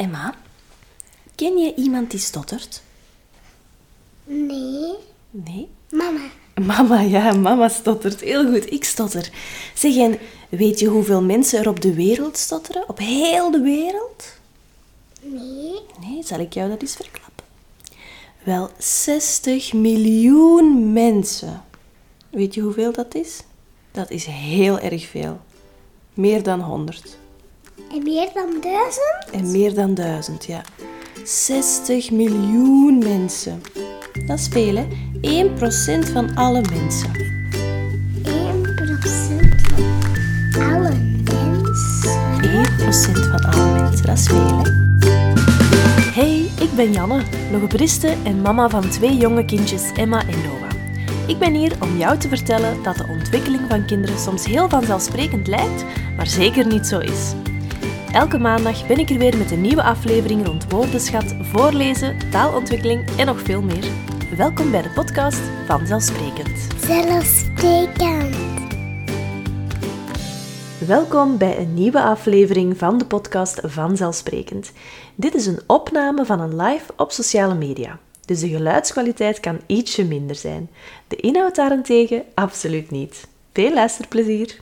Emma, ken je iemand die stottert? Nee. Nee? Mama. Mama, ja, mama stottert. Heel goed, ik stotter. Zeg, en weet je hoeveel mensen er op de wereld stotteren? Op heel de wereld? Nee. Nee, zal ik jou dat eens verklappen? Wel, 60 miljoen mensen. Weet je hoeveel dat is? Dat is heel erg veel. Meer dan 100. En meer dan duizend? En meer dan 1000, ja. 60 miljoen mensen. Dat is veel, hè? 1% van alle mensen. 1 procent van alle mensen. 1% van alle mensen, dat is veel, hè? Hey, ik ben Janne, logopediste en mama van twee jonge kindjes, Emma en Noah. Ik ben hier om jou te vertellen dat de ontwikkeling van kinderen soms heel vanzelfsprekend lijkt, maar zeker niet zo is. Elke maandag ben ik er weer met een nieuwe aflevering rond woordenschat, voorlezen, taalontwikkeling en nog veel meer. Welkom bij de podcast Vanzelfsprekend. Zelfsprekend. Welkom bij een nieuwe aflevering van de podcast Vanzelfsprekend. Dit is een opname van een live op sociale media. Dus de geluidskwaliteit kan ietsje minder zijn. De inhoud daarentegen absoluut niet. Veel luisterplezier.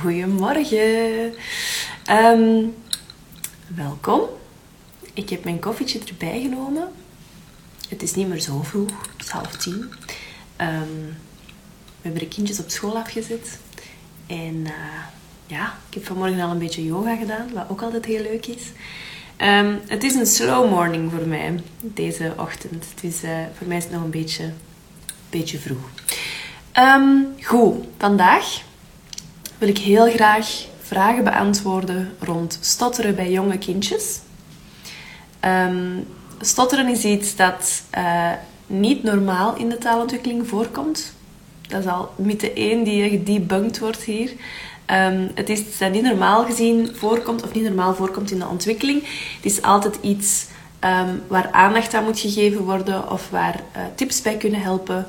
Goedemorgen. Ehm, welkom. Ik heb mijn koffietje erbij genomen. Het is niet meer zo vroeg, het is half tien. Ehm, we hebben de kindjes op school afgezet. En eh, ja, ik heb vanmorgen al een beetje yoga gedaan, wat ook altijd heel leuk is. Ehm, het is een slow morning voor mij, deze ochtend. Eh, voor mij is het nog een beetje, beetje vroeg. Ehm, goed, vandaag wil ik heel graag vragen beantwoorden rond stotteren bij jonge kindjes. Ehm, stotteren is iets dat eh, niet normaal in de taalontwikkeling voorkomt. Dat is al mythe 1 die gedebunked wordt hier. Ehm, het is dat niet normaal gezien voorkomt, of niet normaal voorkomt in de ontwikkeling. Het is altijd iets ehm, waar aandacht aan moet gegeven worden of waar uh, tips bij kunnen helpen.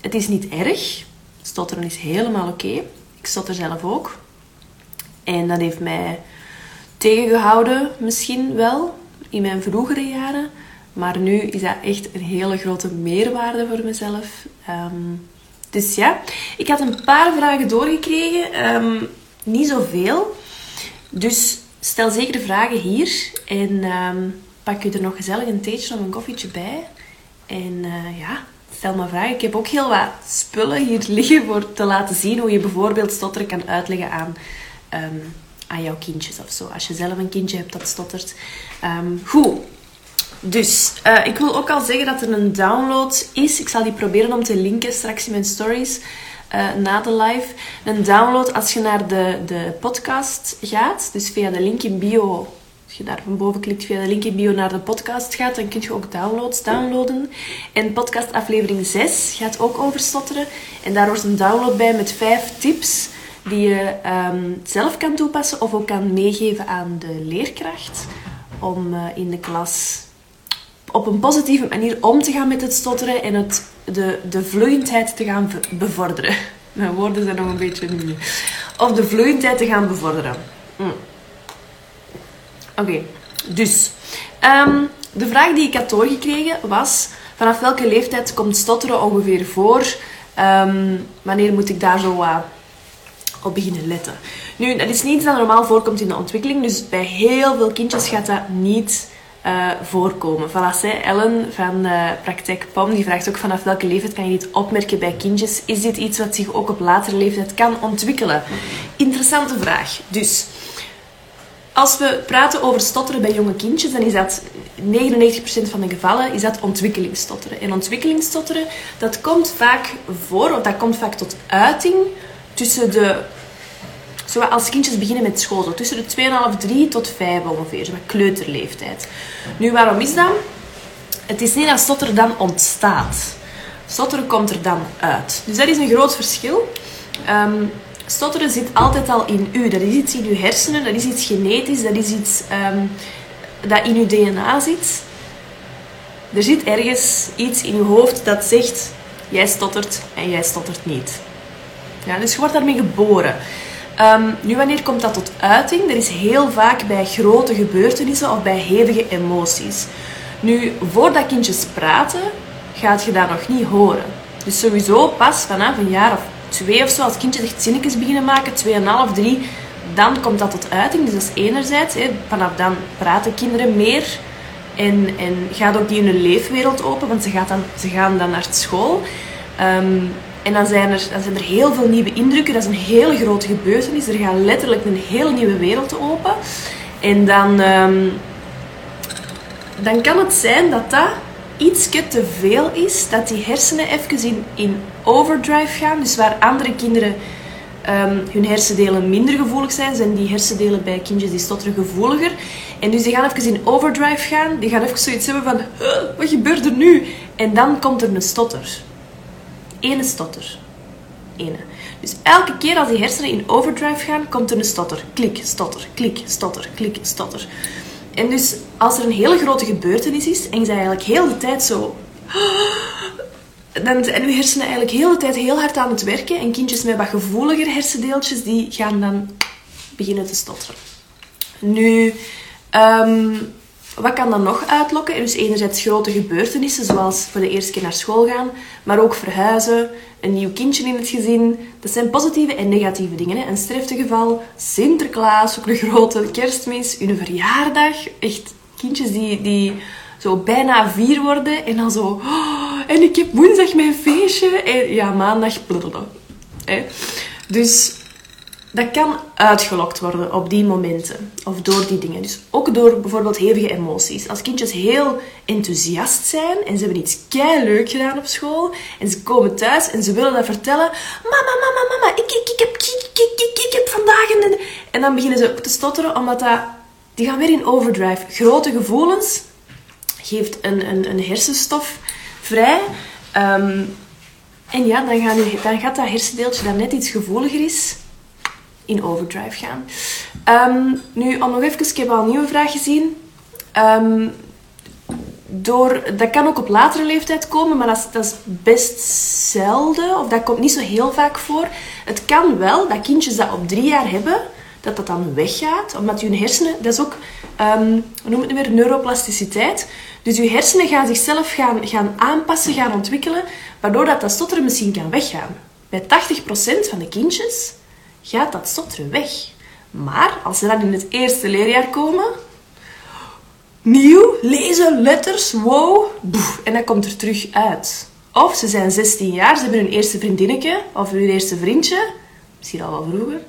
Het is niet erg. Stotteren is helemaal oké. Ik stotter zelf ook. En dat heeft mij tegengehouden, misschien wel, in mijn vroegere jaren. Maar nu is dat echt een hele grote meerwaarde voor mezelf. Um, dus ja, ik had een paar vragen doorgekregen. Um, niet zoveel. Dus stel zeker de vragen hier. En um, pak je er nog gezellig een theetje of een koffietje bij. En uh, ja, stel maar vragen. Ik heb ook heel wat spullen hier liggen voor te laten zien hoe je bijvoorbeeld stotteren kan uitleggen aan, um, aan jouw kindjes of zo. Als je zelf een kindje hebt dat stottert. Um, goed. Dus uh, ik wil ook al zeggen dat er een download is. Ik zal die proberen om te linken straks in mijn stories uh, na de live. Een download als je naar de, de podcast gaat. Dus via de link in bio. Je daar van boven klikt via de link in bio naar de podcast gaat, dan kun je ook downloads downloaden. En podcast aflevering 6 gaat ook over stotteren. En daar wordt een download bij met vijf tips die je um, zelf kan toepassen of ook kan meegeven aan de leerkracht. Om uh, in de klas op een positieve manier om te gaan met het stotteren en het, de, de vloeiendheid te gaan bevorderen. Mijn woorden zijn nog een beetje nieuw. Of de vloeiendheid te gaan bevorderen. Mm. Oké, dus. Um, de vraag die ik had doorgekregen was... Vanaf welke leeftijd komt stotteren ongeveer voor? Um, wanneer moet ik daar zo op beginnen letten? Nu, dat is niet iets dat normaal voorkomt in de ontwikkeling. Dus bij heel veel kindjes gaat dat niet uh, voorkomen. Voilà, zij, Ellen van uh, Praktijk POM die vraagt ook vanaf welke leeftijd kan je dit opmerken bij kindjes. Is dit iets wat zich ook op latere leeftijd kan ontwikkelen? Interessante vraag. Dus, als we praten over stotteren bij jonge kindjes, dan is dat 99% van de gevallen is dat ontwikkelingsstotteren. En ontwikkelingsstotteren, dat komt vaak voor, of dat komt vaak tot uiting tussen de zo als kindjes beginnen met school, tussen de 2,5, 3 tot 5 ongeveer, zo kleuterleeftijd. Nu, waarom is dat? Het is niet dat stotteren dan ontstaat. Stotteren komt er dan uit. Dus dat is een groot verschil. Um, stotteren zit altijd al in u. Dat is iets in uw hersenen, dat is iets genetisch, dat is iets um, dat in uw DNA zit. Er zit ergens iets in uw hoofd dat zegt: jij stottert en jij stottert niet. Ja, dus je wordt daarmee geboren. Ehm, nu, wanneer komt dat tot uiting? Dat is heel vaak bij grote gebeurtenissen of bij hevige emoties. Nu, voordat kindjes praten, gaat je dat nog niet horen. Dus sowieso pas vanaf een jaar of twee of zo, als kindjes echt zinnetjes beginnen maken, tweeënhalf, drie, dan komt dat tot uiting. Dus dat is enerzijds, hè, vanaf dan praten kinderen meer en, en gaat ook die hun leefwereld open, want ze, gaat dan, ze gaan dan naar school. Ehm, en dan zijn, er, dan zijn er heel veel nieuwe indrukken. Dat is een hele grote gebeurtenis. Er gaat letterlijk een hele nieuwe wereld open. En dan, ehm, dan kan het zijn dat dat iets te veel is. Dat die hersenen even in, in overdrive gaan. Dus waar andere kinderen ehm, hun hersendelen minder gevoelig zijn, zijn die hersendelen bij kindjes die stotteren gevoeliger. En dus die gaan even in overdrive gaan. Die gaan even zoiets hebben van, wat gebeurt er nu? En dan komt er een stotter. Ene stotter. Ene. Dus elke keer als die hersenen in overdrive gaan, komt er een stotter. Klik, stotter, klik, stotter, klik, stotter. En dus als er een hele grote gebeurtenis is en je eigenlijk heel de tijd zo... Dan zijn uw hersenen eigenlijk heel de tijd heel hard aan het werken. En kindjes met wat gevoeliger hersendeeltjes, die gaan dan beginnen te stotteren. Nu, ehm, wat kan dan nog uitlokken? Dus enerzijds grote gebeurtenissen, zoals voor de eerste keer naar school gaan, maar ook verhuizen, een nieuw kindje in het gezin. Dat zijn positieve en negatieve dingen. Hè. Een sterftegeval, Sinterklaas, ook een grote kerstmis, een verjaardag. Echt kindjes die, die zo bijna vier worden en dan zo... "Oh, en ik heb woensdag mijn feestje. En ja, maandag... Hè. Dus dat kan uitgelokt worden op die momenten. Of door die dingen. Dus ook door bijvoorbeeld hevige emoties. Als kindjes heel enthousiast zijn en ze hebben iets kei leuk gedaan op school en ze komen thuis en ze willen dat vertellen. Mama, mama, mama, ik, ik, ik, heb, ik, ik, ik, ik heb vandaag een... En dan beginnen ze ook te stotteren omdat dat... Die gaan weer in overdrive. Grote gevoelens geeft een, een, een hersenstof vrij. Ehm, en ja, dan, gaan dan gaat dat hersendeeltje dat net iets gevoeliger is, in overdrive gaan. Ehm, nu, om nog even, ik heb al een nieuwe vraag gezien. Ehm, door, dat kan ook op latere leeftijd komen, maar dat is, dat is best zelden, of dat komt niet zo heel vaak voor. Het kan wel dat kindjes dat op drie jaar hebben, dat dat dan weggaat, omdat je hersenen, dat is ook, ehm hoe noem het weer, neuroplasticiteit. Dus je hersenen gaan zichzelf gaan, gaan aanpassen, gaan ontwikkelen, waardoor dat, dat stotteren misschien kan weggaan. Bij 80% van de kindjes gaat dat stotteren weg. Maar als ze dan in het eerste leerjaar komen, nieuw, lezen, letters, wow, boef, en dat komt er terug uit. Of ze zijn 16 jaar, ze hebben hun eerste vriendinnetje of hun eerste vriendje, misschien al wel vroeger,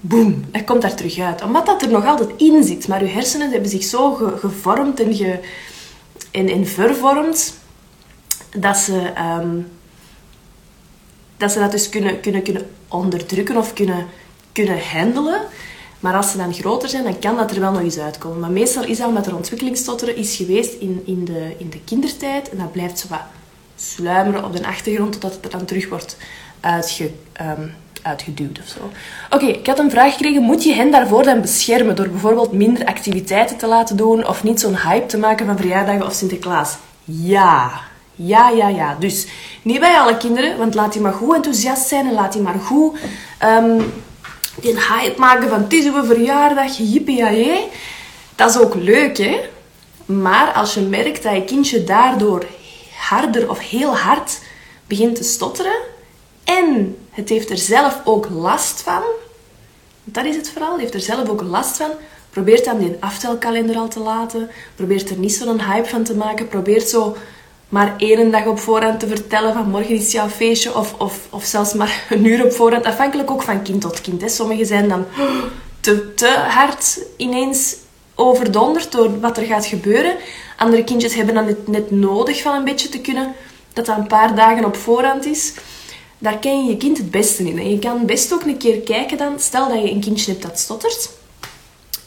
boem, dat komt daar terug uit. Omdat dat er nog altijd in zit, maar uw hersenen hebben zich zo ge- gevormd en, ge, en vervormd dat ze, ehm, dat ze dat dus kunnen, kunnen, kunnen onderdrukken of kunnen, kunnen handelen. Maar als ze dan groter zijn, dan kan dat er wel nog eens uitkomen. Maar meestal is dat omdat er ontwikkelingsstotteren is geweest in, in, de, in de kindertijd. En dat blijft zo wat sluimeren op de achtergrond totdat het er dan terug wordt ehm, uitgeduwd of zo. Oké, ik had een vraag gekregen. Moet je hen daarvoor dan beschermen door bijvoorbeeld minder activiteiten te laten doen of niet zo'n hype te maken van verjaardagen of Sinterklaas? Ja. Ja, ja, ja. Dus niet bij alle kinderen, want laat die maar goed enthousiast zijn en laat die maar goed ehm, die hype maken van het is uw verjaardag, jippie Dat is ook leuk, hè? Maar als je merkt dat je kindje daardoor harder of heel hard begint te stotteren en het heeft er zelf ook last van, dat is het vooral, het heeft er zelf ook last van, probeert dan die aftelkalender al te laten, probeert er niet zo'n hype van te maken, probeert zo maar één dag op voorhand te vertellen van morgen is jouw feestje of, of, of zelfs maar een uur op voorhand, afhankelijk ook van kind tot kind. Hè. Sommigen zijn dan te, te hard ineens overdonderd door wat er gaat gebeuren. Andere kindjes hebben dan net, net nodig van een beetje te kunnen, dat dat een paar dagen op voorhand is. Daar ken je je kind het beste in. En je kan best ook een keer kijken dan, stel dat je een kindje hebt dat stottert.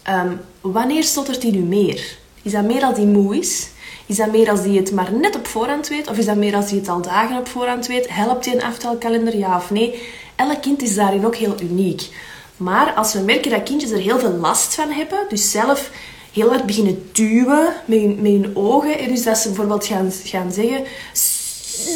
Ehm, wanneer stottert hij nu meer? Is dat meer als hij moe is? Is dat meer als hij het maar net op voorhand weet? Of is dat meer als hij het al dagen op voorhand weet? Helpt hij een aftelkalender, ja of nee? Elk kind is daarin ook heel uniek. Maar als we merken dat kindjes er heel veel last van hebben, dus zelf heel hard beginnen duwen met hun, met ogen, en dus dat ze bijvoorbeeld gaan, gaan zeggen...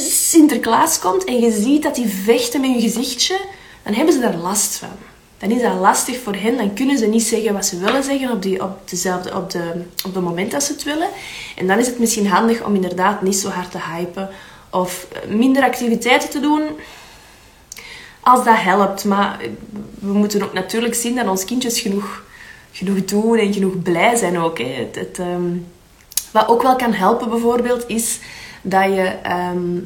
Sinterklaas komt en je ziet dat die vechten met hun gezichtje, dan hebben ze daar last van. Dan is dat lastig voor hen. Dan kunnen ze niet zeggen wat ze willen zeggen op, die, op, dezelfde, op, de, op het moment dat ze het willen. En dan is het misschien handig om inderdaad niet zo hard te hypen of minder activiteiten te doen als dat helpt. Maar we moeten ook natuurlijk zien dat ons kindjes genoeg, genoeg doen en genoeg blij zijn ook. Hè. Het, het, ehm, wat ook wel kan helpen bijvoorbeeld is dat je ehm,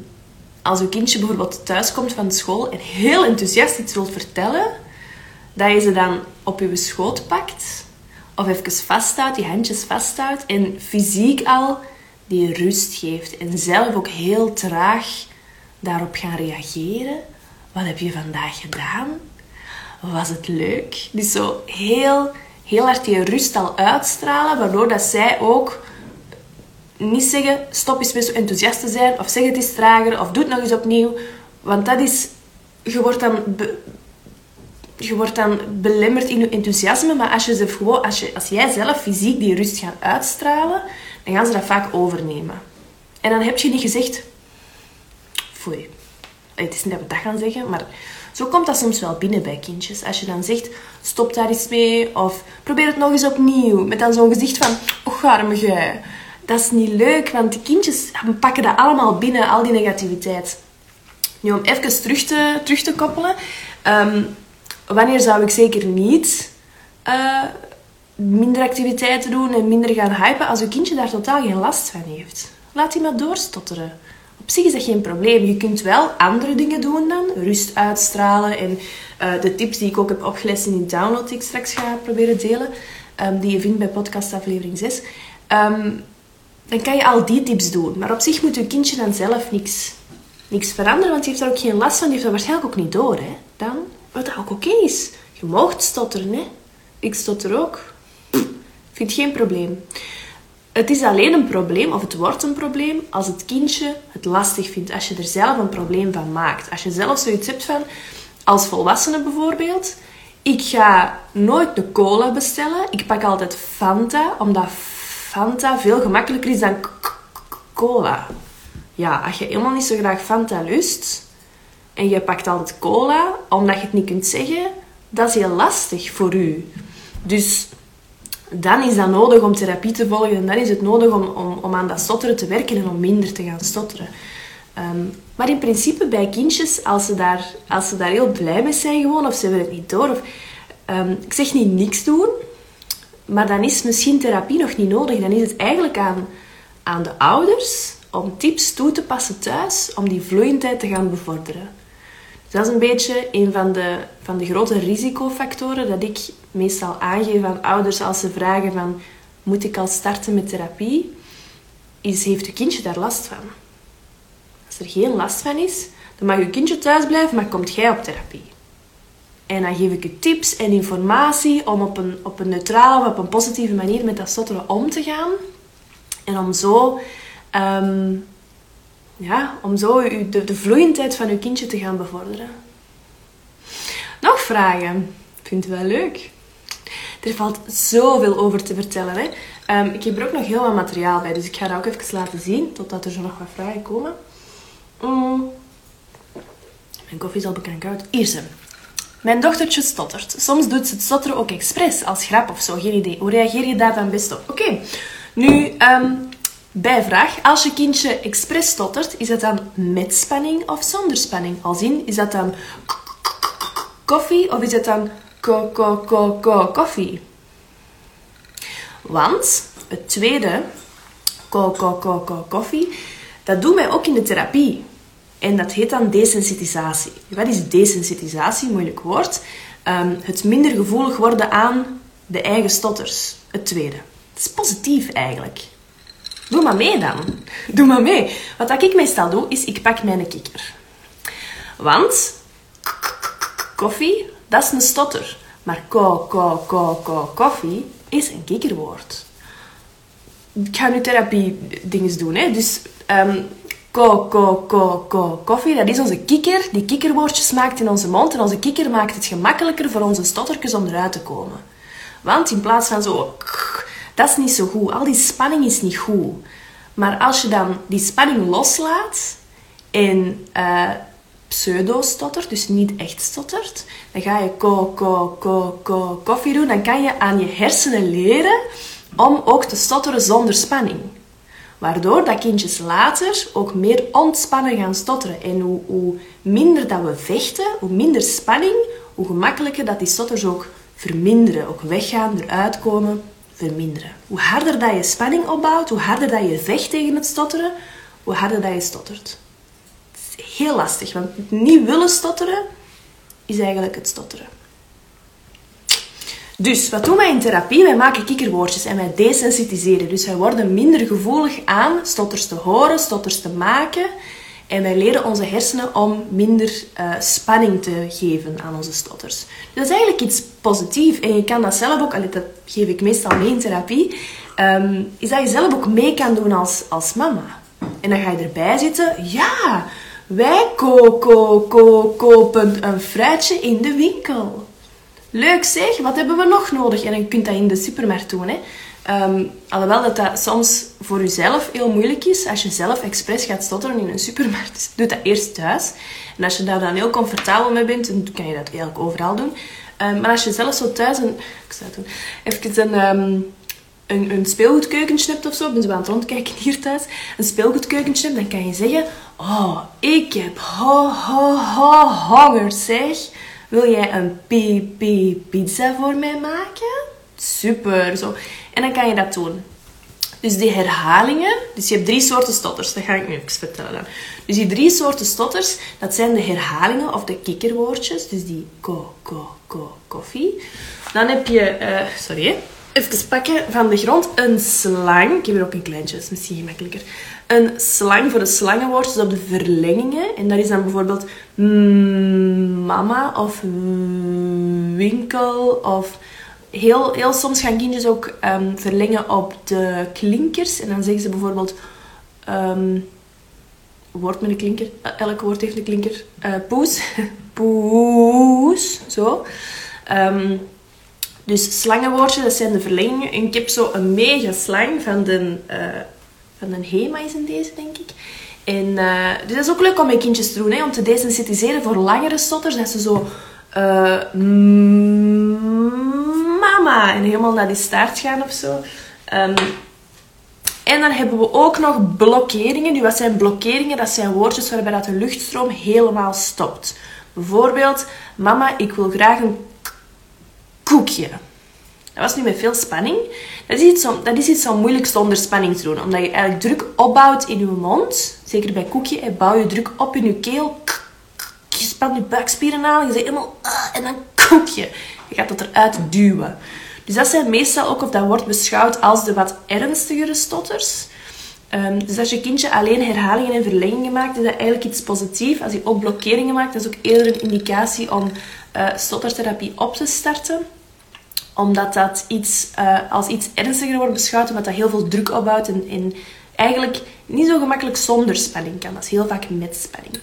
als je kindje bijvoorbeeld thuis komt van school en heel enthousiast iets wilt vertellen, dat je ze dan op je schoot pakt of even vasthoudt, die handjes vasthoudt en fysiek al die rust geeft en zelf ook heel traag daarop gaan reageren. Wat heb je vandaag gedaan? Was het leuk? Dus zo heel, heel hard die rust al uitstralen, waardoor dat zij ook niet zeggen, stop eens met zo enthousiast te zijn, of zeg het eens trager, of doe het nog eens opnieuw. Want dat is, je wordt dan, je wordt dan belemmerd in je enthousiasme, maar als, je ze gewoon, als, je, als jij zelf fysiek die rust gaat uitstralen, dan gaan ze dat vaak overnemen. En dan heb je niet gezegd, foei. Het is niet dat we dat gaan zeggen, maar zo komt dat soms wel binnen bij kindjes. Als je dan zegt, stop daar eens mee, of probeer het nog eens opnieuw. Met dan zo'n gezicht van, och arme gij dat is niet leuk, want die kindjes pakken dat allemaal binnen, al die negativiteit. Nu, om even terug te, terug te koppelen. Ehm, wanneer zou ik zeker niet uh, minder activiteiten doen en minder gaan hypen als uw kindje daar totaal geen last van heeft? Laat die maar doorstotteren. Op zich is dat geen probleem. Je kunt wel andere dingen doen dan. Rust uitstralen en uh, de tips die ik ook heb opgeleid in die download die ik straks ga proberen delen. Um, die je vindt bij podcast aflevering 6. Um, dan kan je al die tips doen. Maar op zich moet je kindje dan zelf niks, niks veranderen, want die heeft daar ook geen last van. Die heeft dat waarschijnlijk ook niet door. Hè? Dan, wat ook oké is. Je mag stotteren, hè. Ik stotter ook. Vind geen probleem. Het is alleen een probleem, of het wordt een probleem, als het kindje het lastig vindt. Als je er zelf een probleem van maakt. Als je zelf zoiets hebt van, als volwassene bijvoorbeeld, ik ga nooit de cola bestellen. Ik pak altijd Fanta, omdat Fanta veel gemakkelijker is dan cola. Ja, als je helemaal niet zo graag Fanta lust en je pakt altijd cola omdat je het niet kunt zeggen, dat is heel lastig voor u. Dus dan is dat nodig om therapie te volgen en dan is het nodig om, om, om aan dat stotteren te werken en om minder te gaan stotteren. Ehm, maar in principe bij kindjes, als ze, daar, als ze daar heel blij mee zijn gewoon, of ze hebben het niet door, of, ehm, ik zeg niet niks doen, maar dan is misschien therapie nog niet nodig. Dan is het eigenlijk aan, aan de ouders om tips toe te passen thuis om die vloeiendheid te gaan bevorderen. Dat is een beetje een van de, van de grote risicofactoren dat ik meestal aangeef aan ouders als ze vragen van moet ik al starten met therapie? Is, heeft je kindje daar last van? Als er geen last van is, dan mag je kindje thuis blijven, maar komt jij op therapie. En dan geef ik je tips en informatie om op een, op een neutrale of op een positieve manier met dat stotteren om te gaan. En om zo, ehm, ja, om zo de, de vloeiendheid van je kindje te gaan bevorderen. Nog vragen? Ik vind wel leuk. Er valt zoveel over te vertellen. Hè? Ehm, ik heb er ook nog heel wat materiaal bij, dus ik ga dat ook even laten zien, totdat er zo nog wat vragen komen. Mm. Mijn koffie is al bekend koud. Eerste. Mijn dochtertje stottert. Soms doet ze het stotteren ook expres, als grap of zo. Geen idee. Hoe reageer je daar dan best op? Oké, nu um, bijvraag. Als je kindje expres stottert, is dat dan met spanning of zonder spanning? Als in, is dat dan koffie of is dat dan ko ko ko ko koffie? Want het tweede, ko ko ko ko koffie, dat doen wij ook in de therapie. En dat heet dan desensitisatie. Wat is desensitisatie? Moeilijk woord. Ehm, het minder gevoelig worden aan de eigen stotters. Het tweede. Het is positief eigenlijk. Doe maar mee dan. Doe maar mee. Wat ik meestal doe, is ik pak mijn kikker. Want koffie, dat is een stotter. Maar ko, ko, ko, ko, koffie is een kikkerwoord. Ik ga nu therapie dingen doen. Hè. Dus um, Ko, ko, ko, ko, koffie. Dat is onze kikker die kikkerwoordjes maakt in onze mond. En onze kikker maakt het gemakkelijker voor onze stottertjes om eruit te komen. Want in plaats van zo... Dat is niet zo goed. Al die spanning is niet goed. Maar als je dan die spanning loslaat en uh, pseudo-stottert, dus niet echt stottert, dan ga je ko, ko, ko, ko, koffie doen. Dan kan je aan je hersenen leren om ook te stotteren zonder spanning. Waardoor dat kindjes later ook meer ontspannen gaan stotteren. En hoe, hoe minder dat we vechten, hoe minder spanning, hoe gemakkelijker dat die stotters ook verminderen. Ook weggaan, eruit komen, verminderen. Hoe harder dat je spanning opbouwt, hoe harder dat je vecht tegen het stotteren, hoe harder dat je stottert. Het is heel lastig, want niet willen stotteren is eigenlijk het stotteren. Dus wat doen wij in therapie? Wij maken kikkerwoordjes en wij desensitiseren. Dus wij worden minder gevoelig aan stotters te horen, stotters te maken. En wij leren onze hersenen om minder uh, spanning te geven aan onze stotters. Dus dat is eigenlijk iets positiefs. En je kan dat zelf ook, allee, dat geef ik meestal mee in therapie, um, is dat je zelf ook mee kan doen als, als mama. En dan ga je erbij zitten. Ja, wij ko ko ko kopen een fruitje in de winkel. Leuk zeg, wat hebben we nog nodig? En je kunt dat in de supermarkt doen. Hè. Um, alhoewel dat dat soms voor jezelf heel moeilijk is. Als je zelf expres gaat stotteren in een supermarkt, doe dat eerst thuis. En als je daar dan heel comfortabel mee bent, dan kan je dat eigenlijk overal doen. Um, maar als je zelf zo thuis een... Ik zou doen. Even een... Um, een, een hebt of zo, ben zo aan het rondkijken hier thuis, een speelgoedkeukentje dan kan je zeggen, oh, ik heb ho, ho, ho, honger, zeg. Wil jij een pi pizza voor mij maken? Super, zo. En dan kan je dat doen. Dus die herhalingen, dus je hebt drie soorten stotters, dat ga ik nu even vertellen. Dus die drie soorten stotters, dat zijn de herhalingen of de kikkerwoordjes, dus die ko, ko, ko, koffie. Dan heb je, uh, sorry, even pakken van de grond, een slang. Ik heb er ook een kleintje, is misschien gemakkelijker. Een slang voor de slangenwoordjes op de verlengingen. En dat is dan bijvoorbeeld mama of winkel of heel, heel soms gaan kindjes ook um, verlengen op de klinkers. En dan zeggen ze bijvoorbeeld... Um, woord met een klinker. Eh, elk woord heeft een klinker. Uh, poes. poes. Zo. Um, dus slangenwoordjes, dat zijn de verlengingen. En ik heb zo een mega slang van de, uh, van de HEMA is in deze, denk ik. En uh, dus dat is ook leuk om met kindjes te doen, hè, om te desensitiseren voor langere stotters. Dat ze zo... Uh, En helemaal naar die staart gaan of zo. Um, en dan hebben we ook nog blokkeringen. Nu, wat zijn blokkeringen? Dat zijn woordjes waarbij dat de luchtstroom helemaal stopt. Bijvoorbeeld, mama, ik wil graag een koekje. Dat was nu met veel spanning. Dat is iets om, dat is iets moeilijk zonder spanning te doen. Omdat je eigenlijk druk opbouwt in je mond. Zeker bij koekje, bouw je druk op in je keel. Je spant je buikspieren aan. Je zegt helemaal... Ah, en dan koekje. Je gaat dat eruit duwen. Dus dat zijn meestal ook, of dat wordt beschouwd als de wat ernstigere stotters. Um, dus als je kindje alleen herhalingen en verlengingen maakt, is dat eigenlijk iets positiefs. Als je ook blokkeringen maakt, dat is ook eerder een indicatie om uh, stottertherapie op te starten omdat dat iets, uh, als iets ernstiger wordt beschouwd, omdat dat heel veel druk opbouwt en, en eigenlijk niet zo gemakkelijk zonder spanning kan. Dat is heel vaak met spanning.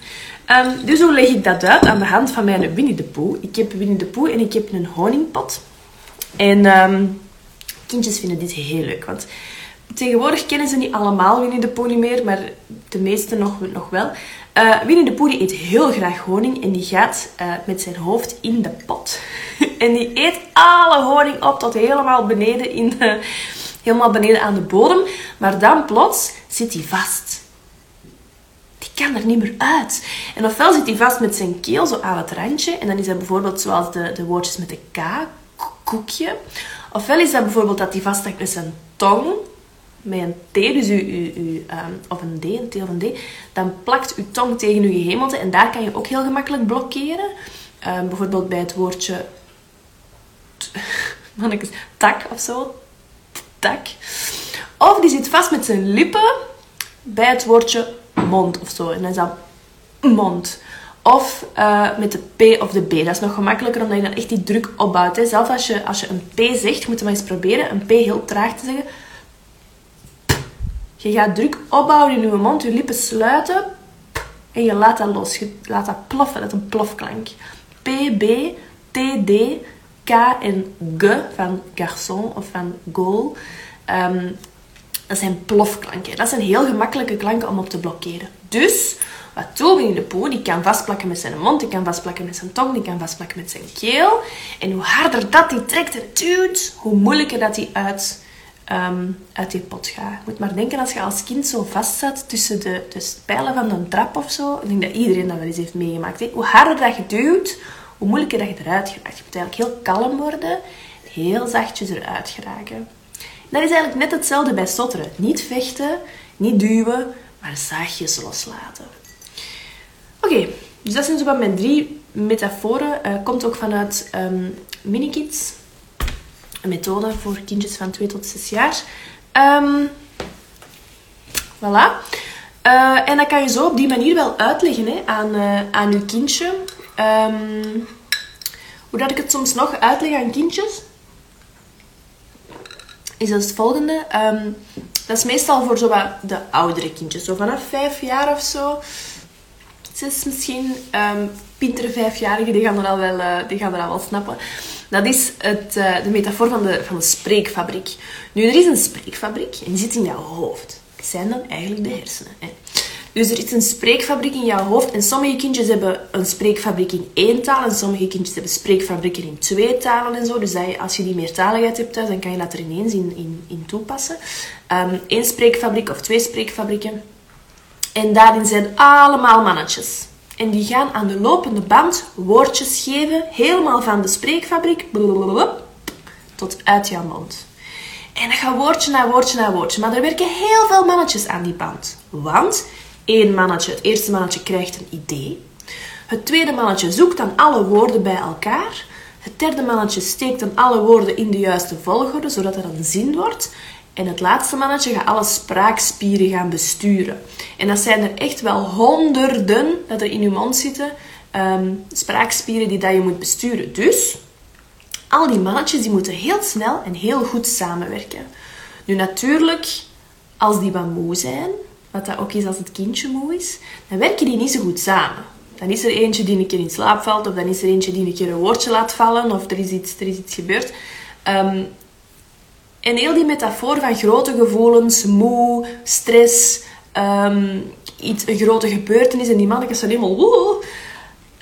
Um, dus hoe leg ik dat uit? Aan de hand van mijn Winnie de Pooh. Ik heb Winnie de Pooh en ik heb een honingpot. En um, kindjes vinden dit heel leuk, want tegenwoordig kennen ze niet allemaal Winnie de Pooh meer, maar de meesten nog, nog wel. Uh, Winnie de Pooh die eet heel graag honing en die gaat uh, met zijn hoofd in de pot. en die eet alle honing op tot helemaal beneden, in de, helemaal beneden aan de bodem. Maar dan plots zit hij vast. Die kan er niet meer uit. En ofwel zit hij vast met zijn keel zo aan het randje. En dan is dat bijvoorbeeld zoals de, de woordjes met de K, koekje. Ofwel is dat bijvoorbeeld dat hij vaststaat met zijn tong met een T, dus u, u, u, um, of een D, een T of een D, dan plakt uw tong tegen uw gehemelte en daar kan je ook heel gemakkelijk blokkeren. Um, bijvoorbeeld bij het woordje tak of zo. Tak. Of die zit vast met zijn lippen bij het woordje mond of zo. En dan is dat mond. Of uh, met de P of de B. Dat is nog gemakkelijker omdat je dan echt die druk opbouwt. Hè. Zelfs als je, als je een P zegt, moet je maar eens proberen een P heel traag te zeggen. Je gaat druk opbouwen in je mond, je lippen sluiten en je laat dat los. Je laat dat ploffen, dat is een plofklank. P, B, T, D, K en G van garçon of van goal. Um, dat zijn plofklanken. Dat zijn heel gemakkelijke klanken om op te blokkeren. Dus, Wat doen we in de poe? Die kan vastplakken met zijn mond, die kan vastplakken met zijn tong, die kan vastplakken met zijn keel. En hoe harder dat die trekt en duwt, hoe moeilijker dat hij uit, ehm, uit die pot gaat. Je moet maar denken als je als kind zo vast zat tussen de, de pijlen van een trap of zo. Ik denk dat iedereen dat wel eens heeft meegemaakt. Hoe harder dat je duwt, hoe moeilijker dat je eruit geraakt. Je moet eigenlijk heel kalm worden, heel zachtjes eruit geraken. Dat is eigenlijk net hetzelfde bij stotteren. Niet vechten, niet duwen, maar zachtjes loslaten. Oké, dus dat zijn zo mijn drie metaforen. Uh, komt ook vanuit um, Minikids. Een methode voor kindjes van 2 tot 6 jaar. Um, voilà. Uh, en dat kan je zo op die manier wel uitleggen hè, aan, uh, aan je kindje. Um, hoe dat ik het soms nog uitleg aan kindjes, is als het volgende. Um, dat is meestal voor zo wat de oudere kindjes. Zo vanaf vijf jaar of zo. Zes misschien. Um, pintere vijfjarigen, die gaan er al wel, uh, die gaan er al wel snappen. Dat is het, uh, de metafoor van de, van de spreekfabriek. Nu, er is een spreekfabriek en die zit in jouw hoofd. Dat zijn dan eigenlijk de hersenen. Hè. Dus er is een spreekfabriek in jouw hoofd. En sommige kindjes hebben een spreekfabriek in één taal. En sommige kindjes hebben spreekfabrieken in twee talen en zo. Dus dat je, als je die meertaligheid hebt thuis, dan kan je dat er ineens in, in, toepassen. Eén spreekfabriek of twee spreekfabrieken. En daarin zijn allemaal mannetjes. En die gaan aan de lopende band woordjes geven. Helemaal van de spreekfabriek tot uit jouw mond. En dat gaat woordje na woordje na woordje. Maar er werken heel veel mannetjes aan die band. Want Eén mannetje, het eerste mannetje krijgt een idee. Het tweede mannetje zoekt dan alle woorden bij elkaar. Het derde mannetje steekt dan alle woorden in de juiste volgorde, zodat er een zin wordt. En het laatste mannetje gaat alle spraakspieren gaan besturen. En dat zijn er echt wel honderden dat er in je mond zitten. Um, spraakspieren die dat je moet besturen. Dus, al die mannetjes die moeten heel snel en heel goed samenwerken. Nu natuurlijk, als die wat moe zijn, wat dat ook is als het kindje moe is, dan werken die niet zo goed samen. Dan is er eentje die een keer in slaap valt, of dan is er eentje die een keer een woordje laat vallen, of er is iets, er is iets gebeurd. Um, en heel die metafoor van grote gevoelens, moe, stress, um, iets, een grote gebeurtenis, en die mannetjes zijn helemaal... Woe,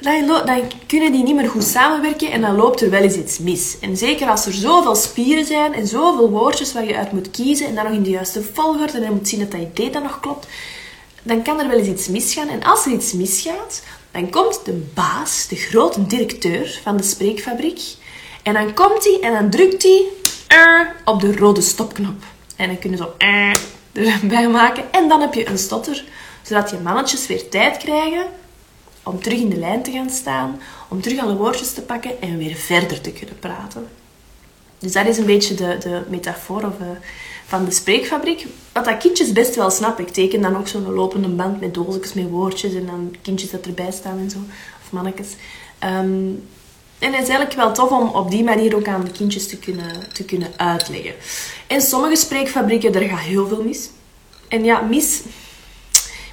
dan, kunnen die niet meer goed samenwerken en dan loopt er wel eens iets mis. En zeker als er zoveel spieren zijn en zoveel woordjes waar je uit moet kiezen en dan nog in de juiste volgorde en je moet zien dat dat idee dan nog klopt, dan kan er wel eens iets misgaan. En als er iets misgaat, dan komt de baas, de grote directeur van de spreekfabriek, en dan komt hij en dan drukt hij uh, op de rode stopknop. En dan kunnen zo uh, erbij maken en dan heb je een stotter, zodat je mannetjes weer tijd krijgen om terug in de lijn te gaan staan, om terug alle woordjes te pakken en weer verder te kunnen praten. Dus dat is een beetje de, de metafoor of, uh, van de spreekfabriek. Wat dat kindjes best wel snappen. Ik teken dan ook zo'n lopende band met doosjes met woordjes en dan kindjes dat erbij staan en zo. Of mannetjes. Um, en het is eigenlijk wel tof om op die manier ook aan de kindjes te kunnen, te kunnen uitleggen. En sommige spreekfabrieken, daar gaat heel veel mis. En ja, mis...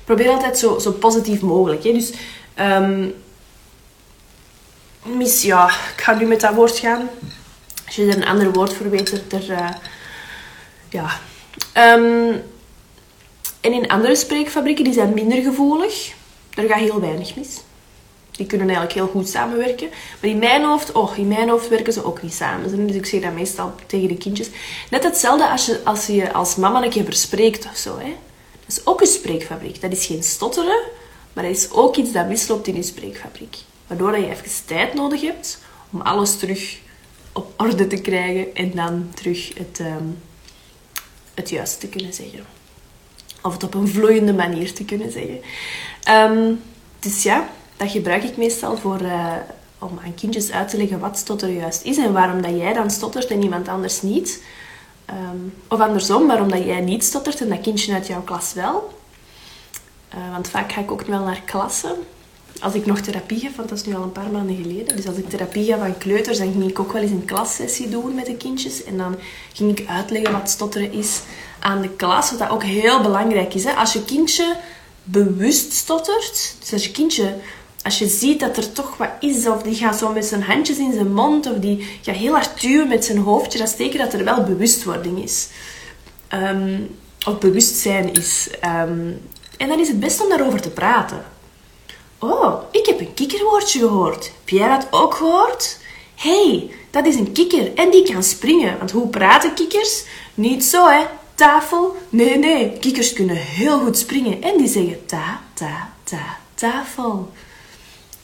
probeer altijd zo, zo positief mogelijk. Hè. Dus Um, mis, ja, ik ga nu met dat woord gaan. Als je er een ander woord voor weet, er, uh, ja. Um, en in andere spreekfabrieken, die zijn minder gevoelig. Daar gaat heel weinig mis. Die kunnen eigenlijk heel goed samenwerken. Maar in mijn hoofd, oh, in mijn hoofd werken ze ook niet samen. Dus ik zeg dat meestal tegen de kindjes. Net hetzelfde als je als, je als mama een keer verspreekt of zo. Hè. Dat is ook een spreekfabriek. Dat is geen stotteren. Maar er is ook iets dat misloopt in je spreekfabriek. Waardoor je even tijd nodig hebt om alles terug op orde te krijgen en dan terug het, um, het juiste te kunnen zeggen. Of het op een vloeiende manier te kunnen zeggen. Um, dus ja, dat gebruik ik meestal voor, uh, om aan kindjes uit te leggen wat stotteren juist is en waarom dat jij dan stottert en iemand anders niet. Um, of andersom, waarom dat jij niet stottert en dat kindje uit jouw klas wel. Uh, want vaak ga ik ook wel naar klassen. Als ik nog therapie heb, want dat is nu al een paar maanden geleden. Dus als ik therapie ga van kleuters, dan ging ik ook wel eens een klassessie doen met de kindjes. En dan ging ik uitleggen wat stotteren is aan de klas. Wat ook heel belangrijk is. Hè? Als je kindje bewust stottert, dus als je kindje als je ziet dat er toch wat is, of die gaat zo met zijn handjes in zijn mond, of die gaat heel hard duwen met zijn hoofdje, dat is teken dat er wel bewustwording is. Um, of bewustzijn is. Um, en dan is het best om daarover te praten. Oh, ik heb een kikkerwoordje gehoord. Jij dat ook gehoord? hey, dat is een kikker en die kan springen. Want hoe praten kikkers? Niet zo, hè? Tafel? Nee, nee. Kikkers kunnen heel goed springen en die zeggen ta, ta, ta, tafel.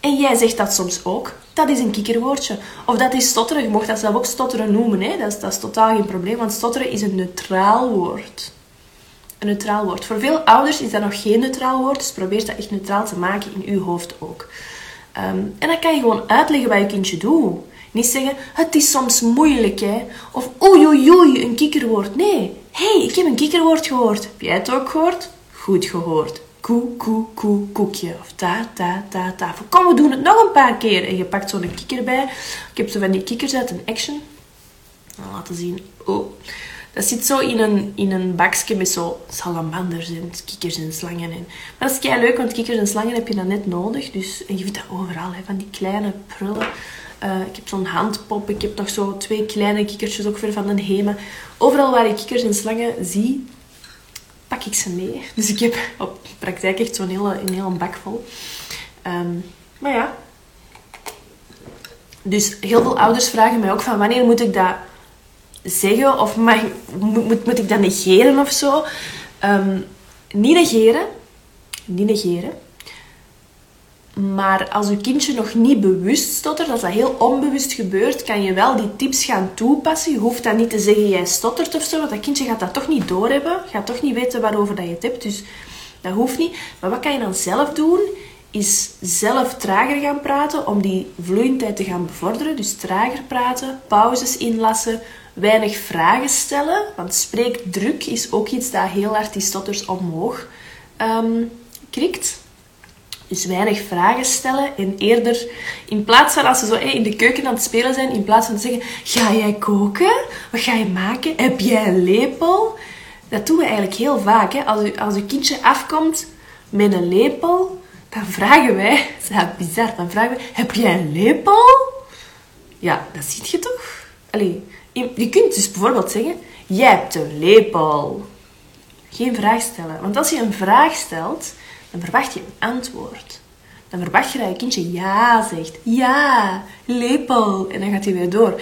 En jij zegt dat soms ook. Dat is een kikkerwoordje. Of dat is stotteren. Je mocht dat zelf ook stotteren noemen. Hè? Dat, is, dat is totaal geen probleem, want stotteren is een neutraal woord. Neutraal woord. Voor veel ouders is dat nog geen neutraal woord, dus probeer dat echt neutraal te maken in uw hoofd ook. Ehm, en dan kan je gewoon uitleggen wat je kindje doet. Niet zeggen, het is soms moeilijk, hè. Of oei, oei, oei, een kikkerwoord. Nee. hey, ik heb een kikkerwoord gehoord. Heb jij het ook gehoord? Goed gehoord. Koe, koe, koe, koekje. Of ta, ta, ta, ta. Kom, we doen het nog een paar keer. En je pakt zo'n kikker bij. Ik heb zo van die kikkers uit een action. Nou, laten zien. Oh. Dat zit zo in een, in een bakje met zo salamanders en kikkers en slangen. En... Maar dat is kei leuk, want kikkers en slangen heb je dan net nodig. Dus, en je vindt dat overal, hè, van die kleine prullen. Uh, ik heb zo'n handpop. Ik heb nog zo twee kleine kikkertjes ook weer van een heme. Overal waar ik kikkers en slangen zie, pak ik ze mee. Dus ik heb op praktijk echt zo'n hele, een hele bak vol. Um, maar ja. Dus heel veel ouders vragen mij ook van wanneer moet ik dat zeggen? Of mag, moet, moet, ik dat negeren of zo? Um, niet negeren. Niet negeren. Maar als je kindje nog niet bewust stottert, als dat heel onbewust gebeurt, kan je wel die tips gaan toepassen. Je hoeft dan niet te zeggen, jij stottert of zo, want dat kindje gaat dat toch niet doorhebben. Gaat toch niet weten waarover dat je het hebt, dus dat hoeft niet. Maar wat kan je dan zelf doen? Is zelf trager gaan praten om die vloeiendheid te gaan bevorderen. Dus trager praten, pauzes inlassen, weinig vragen stellen. Want spreekdruk is ook iets dat heel hard die stotters omhoog um, krikt. Dus weinig vragen stellen en eerder, in plaats van als ze zo in de keuken aan het spelen zijn, in plaats van te zeggen: Ga jij koken? Wat ga je maken? Heb jij een lepel? Dat doen we eigenlijk heel vaak. Hè? Als, u, als uw kindje afkomt met een lepel, dan vragen wij, dat bizar, dan vragen we: Heb jij een lepel? Ja, dat ziet je toch? Allee, je kunt dus bijvoorbeeld zeggen: Jij hebt een lepel. Geen vraag stellen. Want als je een vraag stelt, dan verwacht je een antwoord. Dan verwacht je dat je kindje ja zegt. Ja, lepel. En dan gaat hij weer door.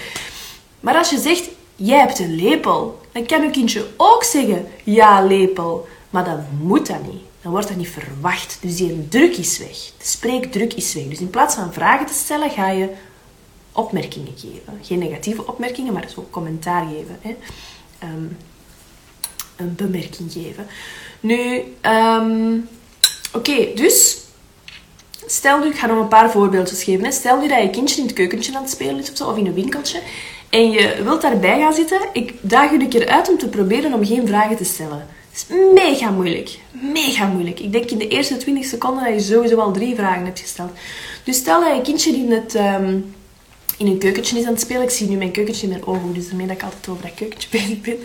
Maar als je zegt, jij hebt een lepel, dan kan je kindje ook zeggen, ja, lepel. Maar dan moet dat niet. Dan wordt dat niet verwacht. Dus die druk is weg. De spreekdruk is weg. Dus in plaats van vragen te stellen, ga je opmerkingen geven. Geen negatieve opmerkingen, maar zo commentaar geven. Hè. Ehm, een bemerking geven. Nu, um, Oké, dus stel nu, ik ga nog een paar voorbeeldjes geven. Hè. Stel nu dat je kindje in het keukentje aan het spelen is of, zo, of in een winkeltje en je wilt daarbij gaan zitten. Ik daag je een keer uit om te proberen om geen vragen te stellen. Het is mega moeilijk. Mega moeilijk. Ik denk in de eerste 20 seconden dat je sowieso al drie vragen hebt gesteld. Dus stel dat je kindje in, het, um, in een keukentje is aan het spelen. Ik zie nu mijn keukentje in mijn ogen, dus daarmee dat ik altijd over dat keukentje bezig ben.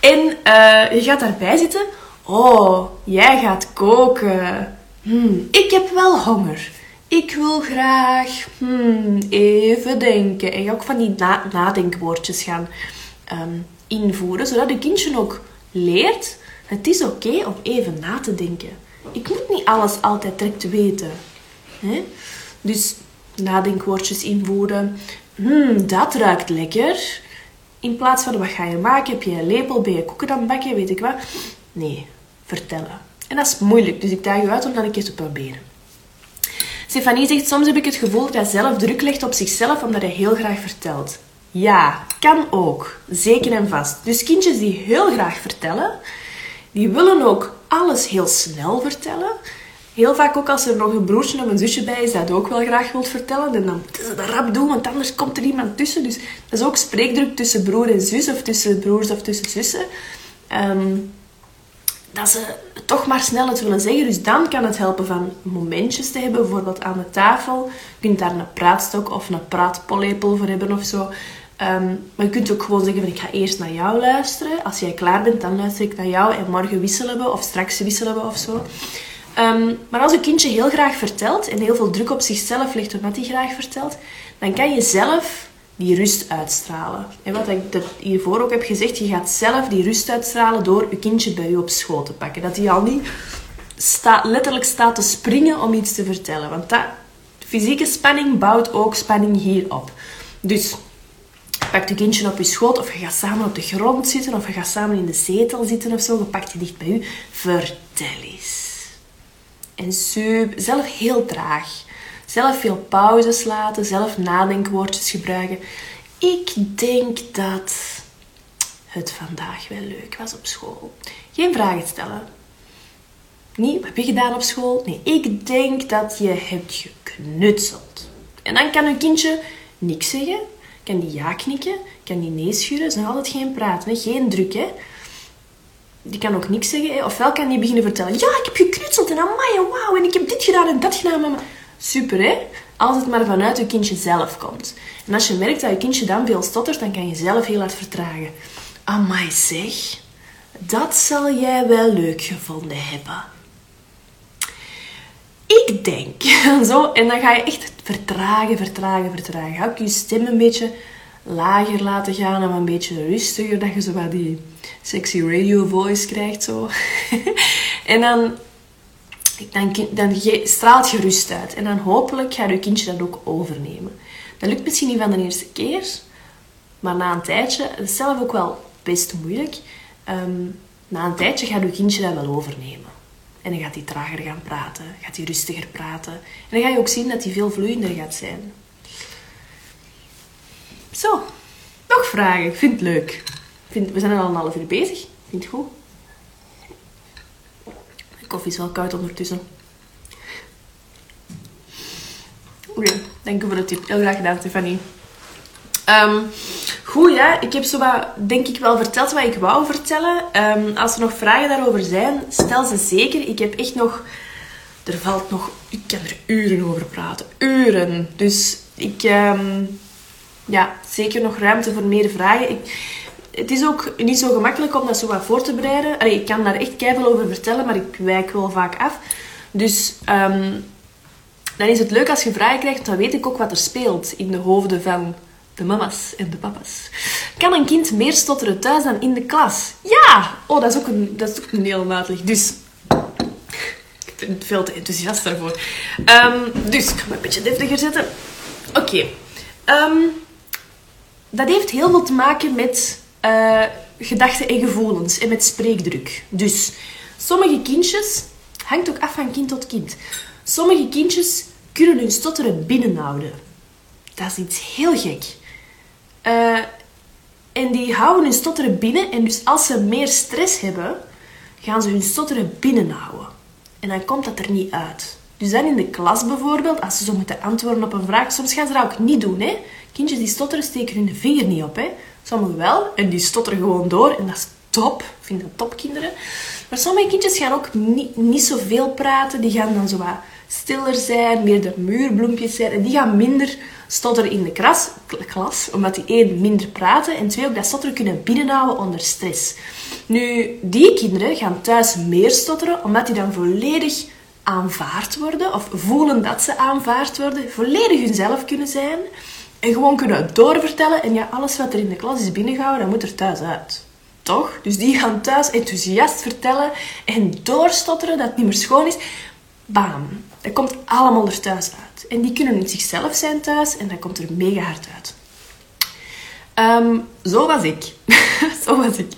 En uh, je gaat daarbij zitten Oh, jij gaat koken. Hmm, ik heb wel honger. Ik wil graag hmm, even denken. En je ook van die nadenkwoordjes gaan ehm, invoeren, zodat de kindje ook leert: het is oké om even na te denken. Ik moet niet alles altijd direct weten. Dus nadenkwoordjes invoeren. Hmm, dat ruikt lekker. In plaats van wat ga je maken? Heb je een lepel? Ben je koeken dan bakken? Weet ik wat. Nee, vertellen. En dat is moeilijk, dus ik daag je uit om dat een keer te proberen. Stefanie zegt, soms heb ik het gevoel dat hij zelf druk legt op zichzelf omdat hij heel graag vertelt. Ja, kan ook. Zeker en vast. Dus kindjes die heel graag vertellen, die willen ook alles heel snel vertellen. Heel vaak ook als er nog een broertje of een zusje bij is dat ook wel graag wilt vertellen. En dan dat rap doen, want anders komt er iemand tussen. Dus dat is ook spreekdruk tussen broer en zus of tussen broers of tussen zussen. Um, dat ze toch maar snel het willen zeggen. Dus dan kan het helpen van momentjes te hebben, bijvoorbeeld aan de tafel. Je kunt daar een praatstok of een praatpollepel voor hebben of zo. Ehm, maar je kunt ook gewoon zeggen van ik ga eerst naar jou luisteren. Als jij klaar bent, dan luister ik naar jou en morgen wisselen we of straks wisselen we of zo. Ehm, maar als een kindje heel graag vertelt en heel veel druk op zichzelf legt omdat hij graag vertelt, dan kan je zelf die rust uitstralen. En wat ik hiervoor ook heb gezegd, je gaat zelf die rust uitstralen door je kindje bij je op schoot te pakken. Dat hij al niet letterlijk staat te springen om iets te vertellen. Want dat, fysieke spanning bouwt ook spanning hierop. Dus pakt je kindje op je schoot of je gaat samen op de grond zitten of je gaat samen in de zetel zitten of zo. Je pakt je dicht bij u. Vertel eens. En super, zelf heel traag. Zelf veel pauzes laten, zelf nadenkwoordjes gebruiken. Ik denk dat het vandaag wel leuk was op school. Geen vragen stellen. Niet, wat heb je gedaan op school? Nee, ik denk dat je hebt geknutseld. En dan kan een kindje niks zeggen, kan die ja knikken, kan die nee schuren. Dat is nog altijd geen praten, geen druk. Hè? Die kan ook niks zeggen. Hè? Ofwel kan die beginnen vertellen, ja, ik heb geknutseld en amai, wauw, en ik heb dit gedaan en dat gedaan. Mama. Super, hè? Als het maar vanuit je kindje zelf komt. En als je merkt dat je kindje dan veel stottert, dan kan je zelf heel hard vertragen. Amai zeg, dat zal jij wel leuk gevonden hebben. Ik denk, zo, en dan ga je echt vertragen, vertragen, vertragen. Ga ook je stem een beetje lager laten gaan en een beetje rustiger, dat je zo wat die sexy radio voice krijgt. Zo. en dan, dan, straalt je rust uit. En dan hopelijk gaat je kindje dat ook overnemen. Dat lukt misschien niet van de eerste keer, maar na een tijdje, dat is zelf ook wel best moeilijk, ehm, na een tijdje gaat je kindje dat wel overnemen. En dan gaat hij trager gaan praten, gaat hij rustiger praten. En dan ga je ook zien dat hij veel vloeiender gaat zijn. Zo, nog vragen. Vind het leuk. Vind, we zijn al een half uur bezig. Vind het goed? De koffie is wel koud ondertussen. Oké, dank u voor de tip. Heel graag gedaan, Stefanie. Um, goed, ja. Ik heb zo wat, denk ik wel verteld wat ik wou vertellen. Um, als er nog vragen daarover zijn, stel ze zeker. Ik heb echt nog... Er valt nog... Ik kan er uren over praten. Uren. Dus ik... Um, ja, zeker nog ruimte voor meer vragen. Ik, het is ook niet zo gemakkelijk om dat zo wat voor te bereiden. Ik kan daar echt keihard over vertellen, maar ik wijk wel vaak af. Dus um, dan is het leuk als je vragen krijgt, want dan weet ik ook wat er speelt in de hoofden van de mama's en de papa's. Kan een kind meer stotteren thuis dan in de klas? Ja! Oh, dat is ook een, dat is ook een heel uitleg. Dus, ik ben veel te enthousiast daarvoor. Um, dus, ik ga een beetje deftiger zetten. Oké. Okay. Um, dat heeft heel veel te maken met uh, gedachten en gevoelens en met spreekdruk. Dus, sommige kindjes, hangt ook af van kind tot kind. Sommige kindjes kunnen hun stotteren binnenhouden. Dat is iets heel gek. Uh, en die houden hun stotteren binnen. En dus als ze meer stress hebben, gaan ze hun stotteren binnenhouden. En dan komt dat er niet uit. Dus dan in de klas bijvoorbeeld, als ze zo moeten antwoorden op een vraag, soms gaan ze dat ook niet doen. Hè? Kindjes die stotteren steken hun vinger niet op. Hè? Sommigen wel, en die stotteren gewoon door. En dat is top. Ik vind dat top, kinderen. Maar sommige kindjes gaan ook niet, niet zoveel praten. Die gaan dan zo wat stiller zijn, meer de muurbloempjes zijn. En die gaan minder stotteren in de klas, klas omdat die één, minder praten. En twee, ook dat stotteren kunnen binnenhouden onder stress. Nu, die kinderen gaan thuis meer stotteren, omdat die dan volledig aanvaard worden, of voelen dat ze aanvaard worden, volledig hunzelf kunnen zijn en gewoon kunnen doorvertellen. En ja, alles wat er in de klas is binnengehouden, dat moet er thuis uit. Toch? Dus die gaan thuis enthousiast vertellen en doorstotteren dat het niet meer schoon is. Bam. Dat komt allemaal er thuis uit. En die kunnen in zichzelf zijn thuis en dat komt er mega hard uit. Um, zo was ik. zo was ik.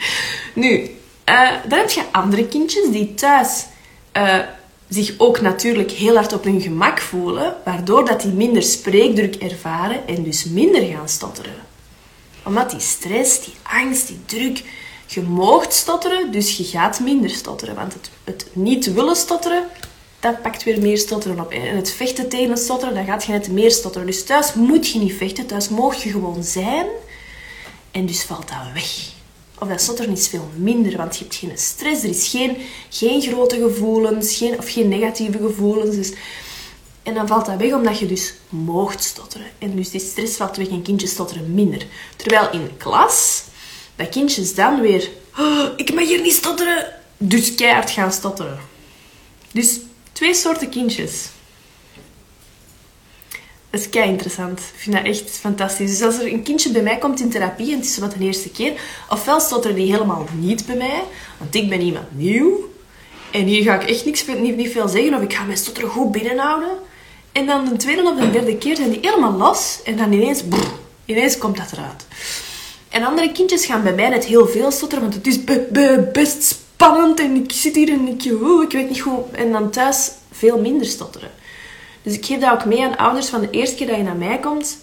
Nu, uh, dan heb je andere kindjes die thuis uh, zich ook natuurlijk heel hard op hun gemak voelen, waardoor dat die minder spreekdruk ervaren en dus minder gaan stotteren. Omdat die stress, die angst, die druk, je moogt stotteren, dus je gaat minder stotteren. Want het, het niet willen stotteren, dat pakt weer meer stotteren op. En het vechten tegen het stotteren, dan gaat je net meer stotteren. Dus thuis moet je niet vechten, thuis mocht je gewoon zijn. En dus valt dat weg. Of dat stotteren is veel minder, want je hebt geen stress, er is geen, geen grote gevoelens, geen, of geen negatieve gevoelens. Dus, en dan valt dat weg omdat je dus moogt stotteren. En dus die stress valt weg en kindjes stotteren minder. Terwijl in klas, dat kindjes dan weer... Oh, ik mag hier niet stotteren, dus keihard gaan stotteren. Dus twee soorten kindjes. Dat is kei interessant. Ik vind dat echt fantastisch. Dus als er een kindje bij mij komt in therapie en het is wat de eerste keer, ofwel stotteren die helemaal niet bij mij, want ik ben iemand nieuw. En hier ga ik echt niks, niet, niet veel zeggen of ik ga mijn stotter goed binnenhouden. En dan de tweede of de derde keer zijn die helemaal los en dan ineens, ineens komt dat eruit. En andere kindjes gaan bij mij net heel veel stotteren, want het is be- be- best spannend en ik zit hier en ik, ik weet niet hoe. En dan thuis veel minder stotteren. Dus ik geef dat ook mee aan ouders van de eerste keer dat je naar mij komt.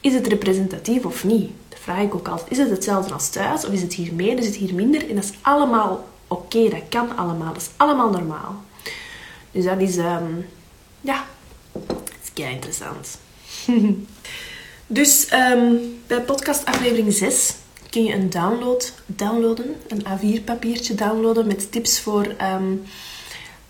Is het representatief of niet? Dat vraag ik ook altijd. Is het hetzelfde als thuis of is het hier meer, is het hier minder? En dat is allemaal oké, dat kan allemaal. Dat is allemaal normaal. Dus dat is, ehm, ja, dat is kei interessant. dus ehm, bij podcast aflevering 6 kun je een download downloaden, een A4-papiertje downloaden met tips voor, ehm,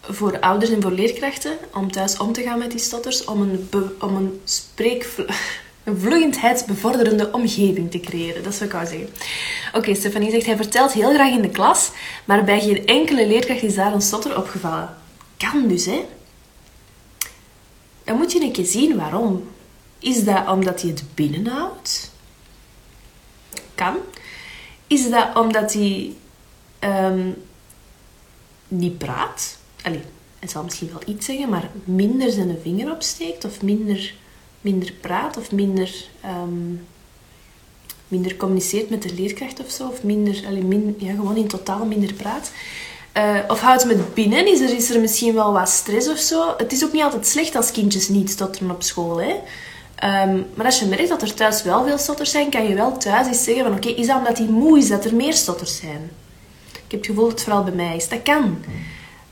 voor ouders en voor leerkrachten om thuis om te gaan met die stotters, om een, om een spreek een vloeiendheidsbevorderende omgeving te creëren. Dat wat ik wou zeggen. Oké, Stefanie zegt, hij vertelt heel graag in de klas, maar bij geen enkele leerkracht is daar een stotter opgevallen. Kan dus, hè? Dan moet je een keer zien waarom. Is dat omdat hij het binnenhoudt? Kan. Is dat omdat hij ehm, niet praat? Allee, hij zal misschien wel iets zeggen, maar minder zijn vinger opsteekt of minder, minder praat of minder, ehm, minder communiceert met de leerkracht of zo. Of minder, ja, gewoon in totaal minder praat. Eh, of houdt het met binnen? Is er, is er misschien wel wat stress of zo? Het is ook niet altijd slecht als kindjes niet stotteren op school. Hè? Ehm, maar als je merkt dat er thuis wel veel stotters zijn, kan je wel thuis eens zeggen van oké, is dat omdat hij moe is dat er meer stotters zijn? Ik heb het gevoel dat het vooral bij mij is. Dat kan.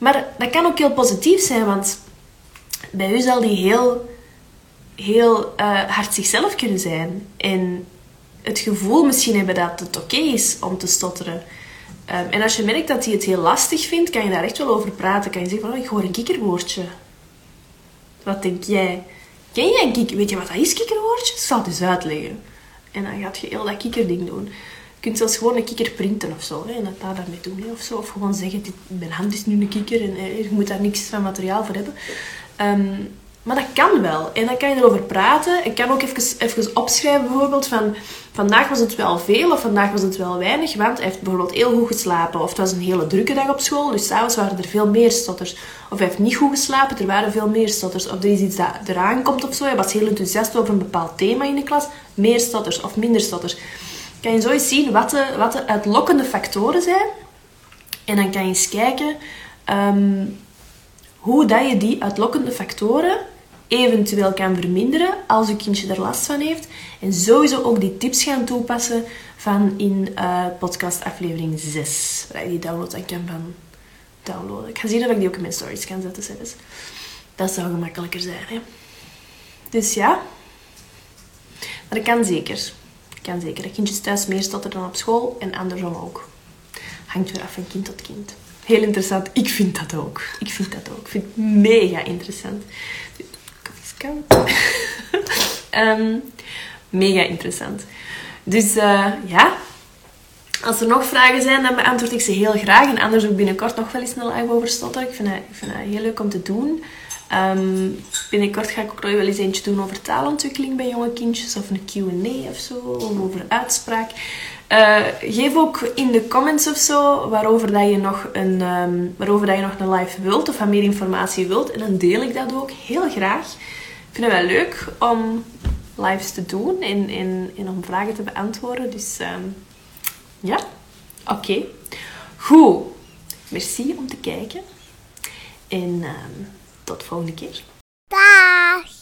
Maar dat kan ook heel positief zijn, want bij u zal die heel, heel eh, hard zichzelf kunnen zijn. En het gevoel misschien hebben dat het oké is om te stotteren. Ehm, en als je merkt dat hij het heel lastig vindt, kan je daar echt wel over praten. Kan je zeggen van, oh, ik hoor een kikkerwoordje. Wat denk jij? Ken jij een kikker? Weet je wat dat is, kikkerwoordje? Ik zal het eens uitleggen. En dan gaat je heel dat kikkerding doen. Je kunt zelfs gewoon een kikker printen of zo. Hè, en dat daar daarmee doen. Of, zo. of gewoon zeggen, dit, mijn hand is nu een kikker. En eh, je moet daar niks van materiaal voor hebben. Ehm, maar dat kan wel. En dan kan je erover praten. Ik kan ook even, even opschrijven bijvoorbeeld van... Vandaag was het wel veel of vandaag was het wel weinig. Want hij heeft bijvoorbeeld heel goed geslapen. Of het was een hele drukke dag op school. Dus s'avonds waren er veel meer stotters. Of hij heeft niet goed geslapen. Er waren veel meer stotters. Of er is iets dat eraan komt of zo. Hij was heel enthousiast over een bepaald thema in de klas. Meer stotters of minder stotters. Kan je zo eens zien wat de, wat de uitlokkende factoren zijn. En dan kan je eens kijken... ehm, hoe dat je die uitlokkende factoren eventueel kan verminderen als je kindje er last van heeft. En sowieso ook die tips gaan toepassen van in eh, podcast aflevering 6. Waar je die download dan kan van downloaden. Ik ga zien of ik die ook in mijn stories kan zetten zelfs. Dat zou gemakkelijker zijn. Hè? Dus ja. Dat kan zeker. Kan zeker. Dat kindjes thuis meer stotteren dan op school en andersom ook. Hangt weer af van kind tot kind. Heel interessant. Ik vind dat ook. Ik vind dat ook. Ik vind het mega interessant. Koffie is koud. Ehm, mega interessant. Dus eh, ja, als er nog vragen zijn, dan beantwoord ik ze heel graag. En anders ook binnenkort nog wel eens een live over stotteren. Ik vind dat, ik vind dat heel leuk om te doen. Ehm, binnenkort ga ik ook nog wel eens eentje doen over taalontwikkeling bij jonge kindjes. Of een Q&A of zo. Of over uitspraak. Eh, geef ook in de comments of zo waarover, dat je nog een, ehm, waarover dat je nog een live wilt. Of wat meer informatie wilt. En dan deel ik dat ook heel graag. Ik vind het wel leuk om lives te doen. En, om vragen te beantwoorden. Dus ehm, ja, oké. Goed. Merci om te kijken. En tot volgende keer. Dag!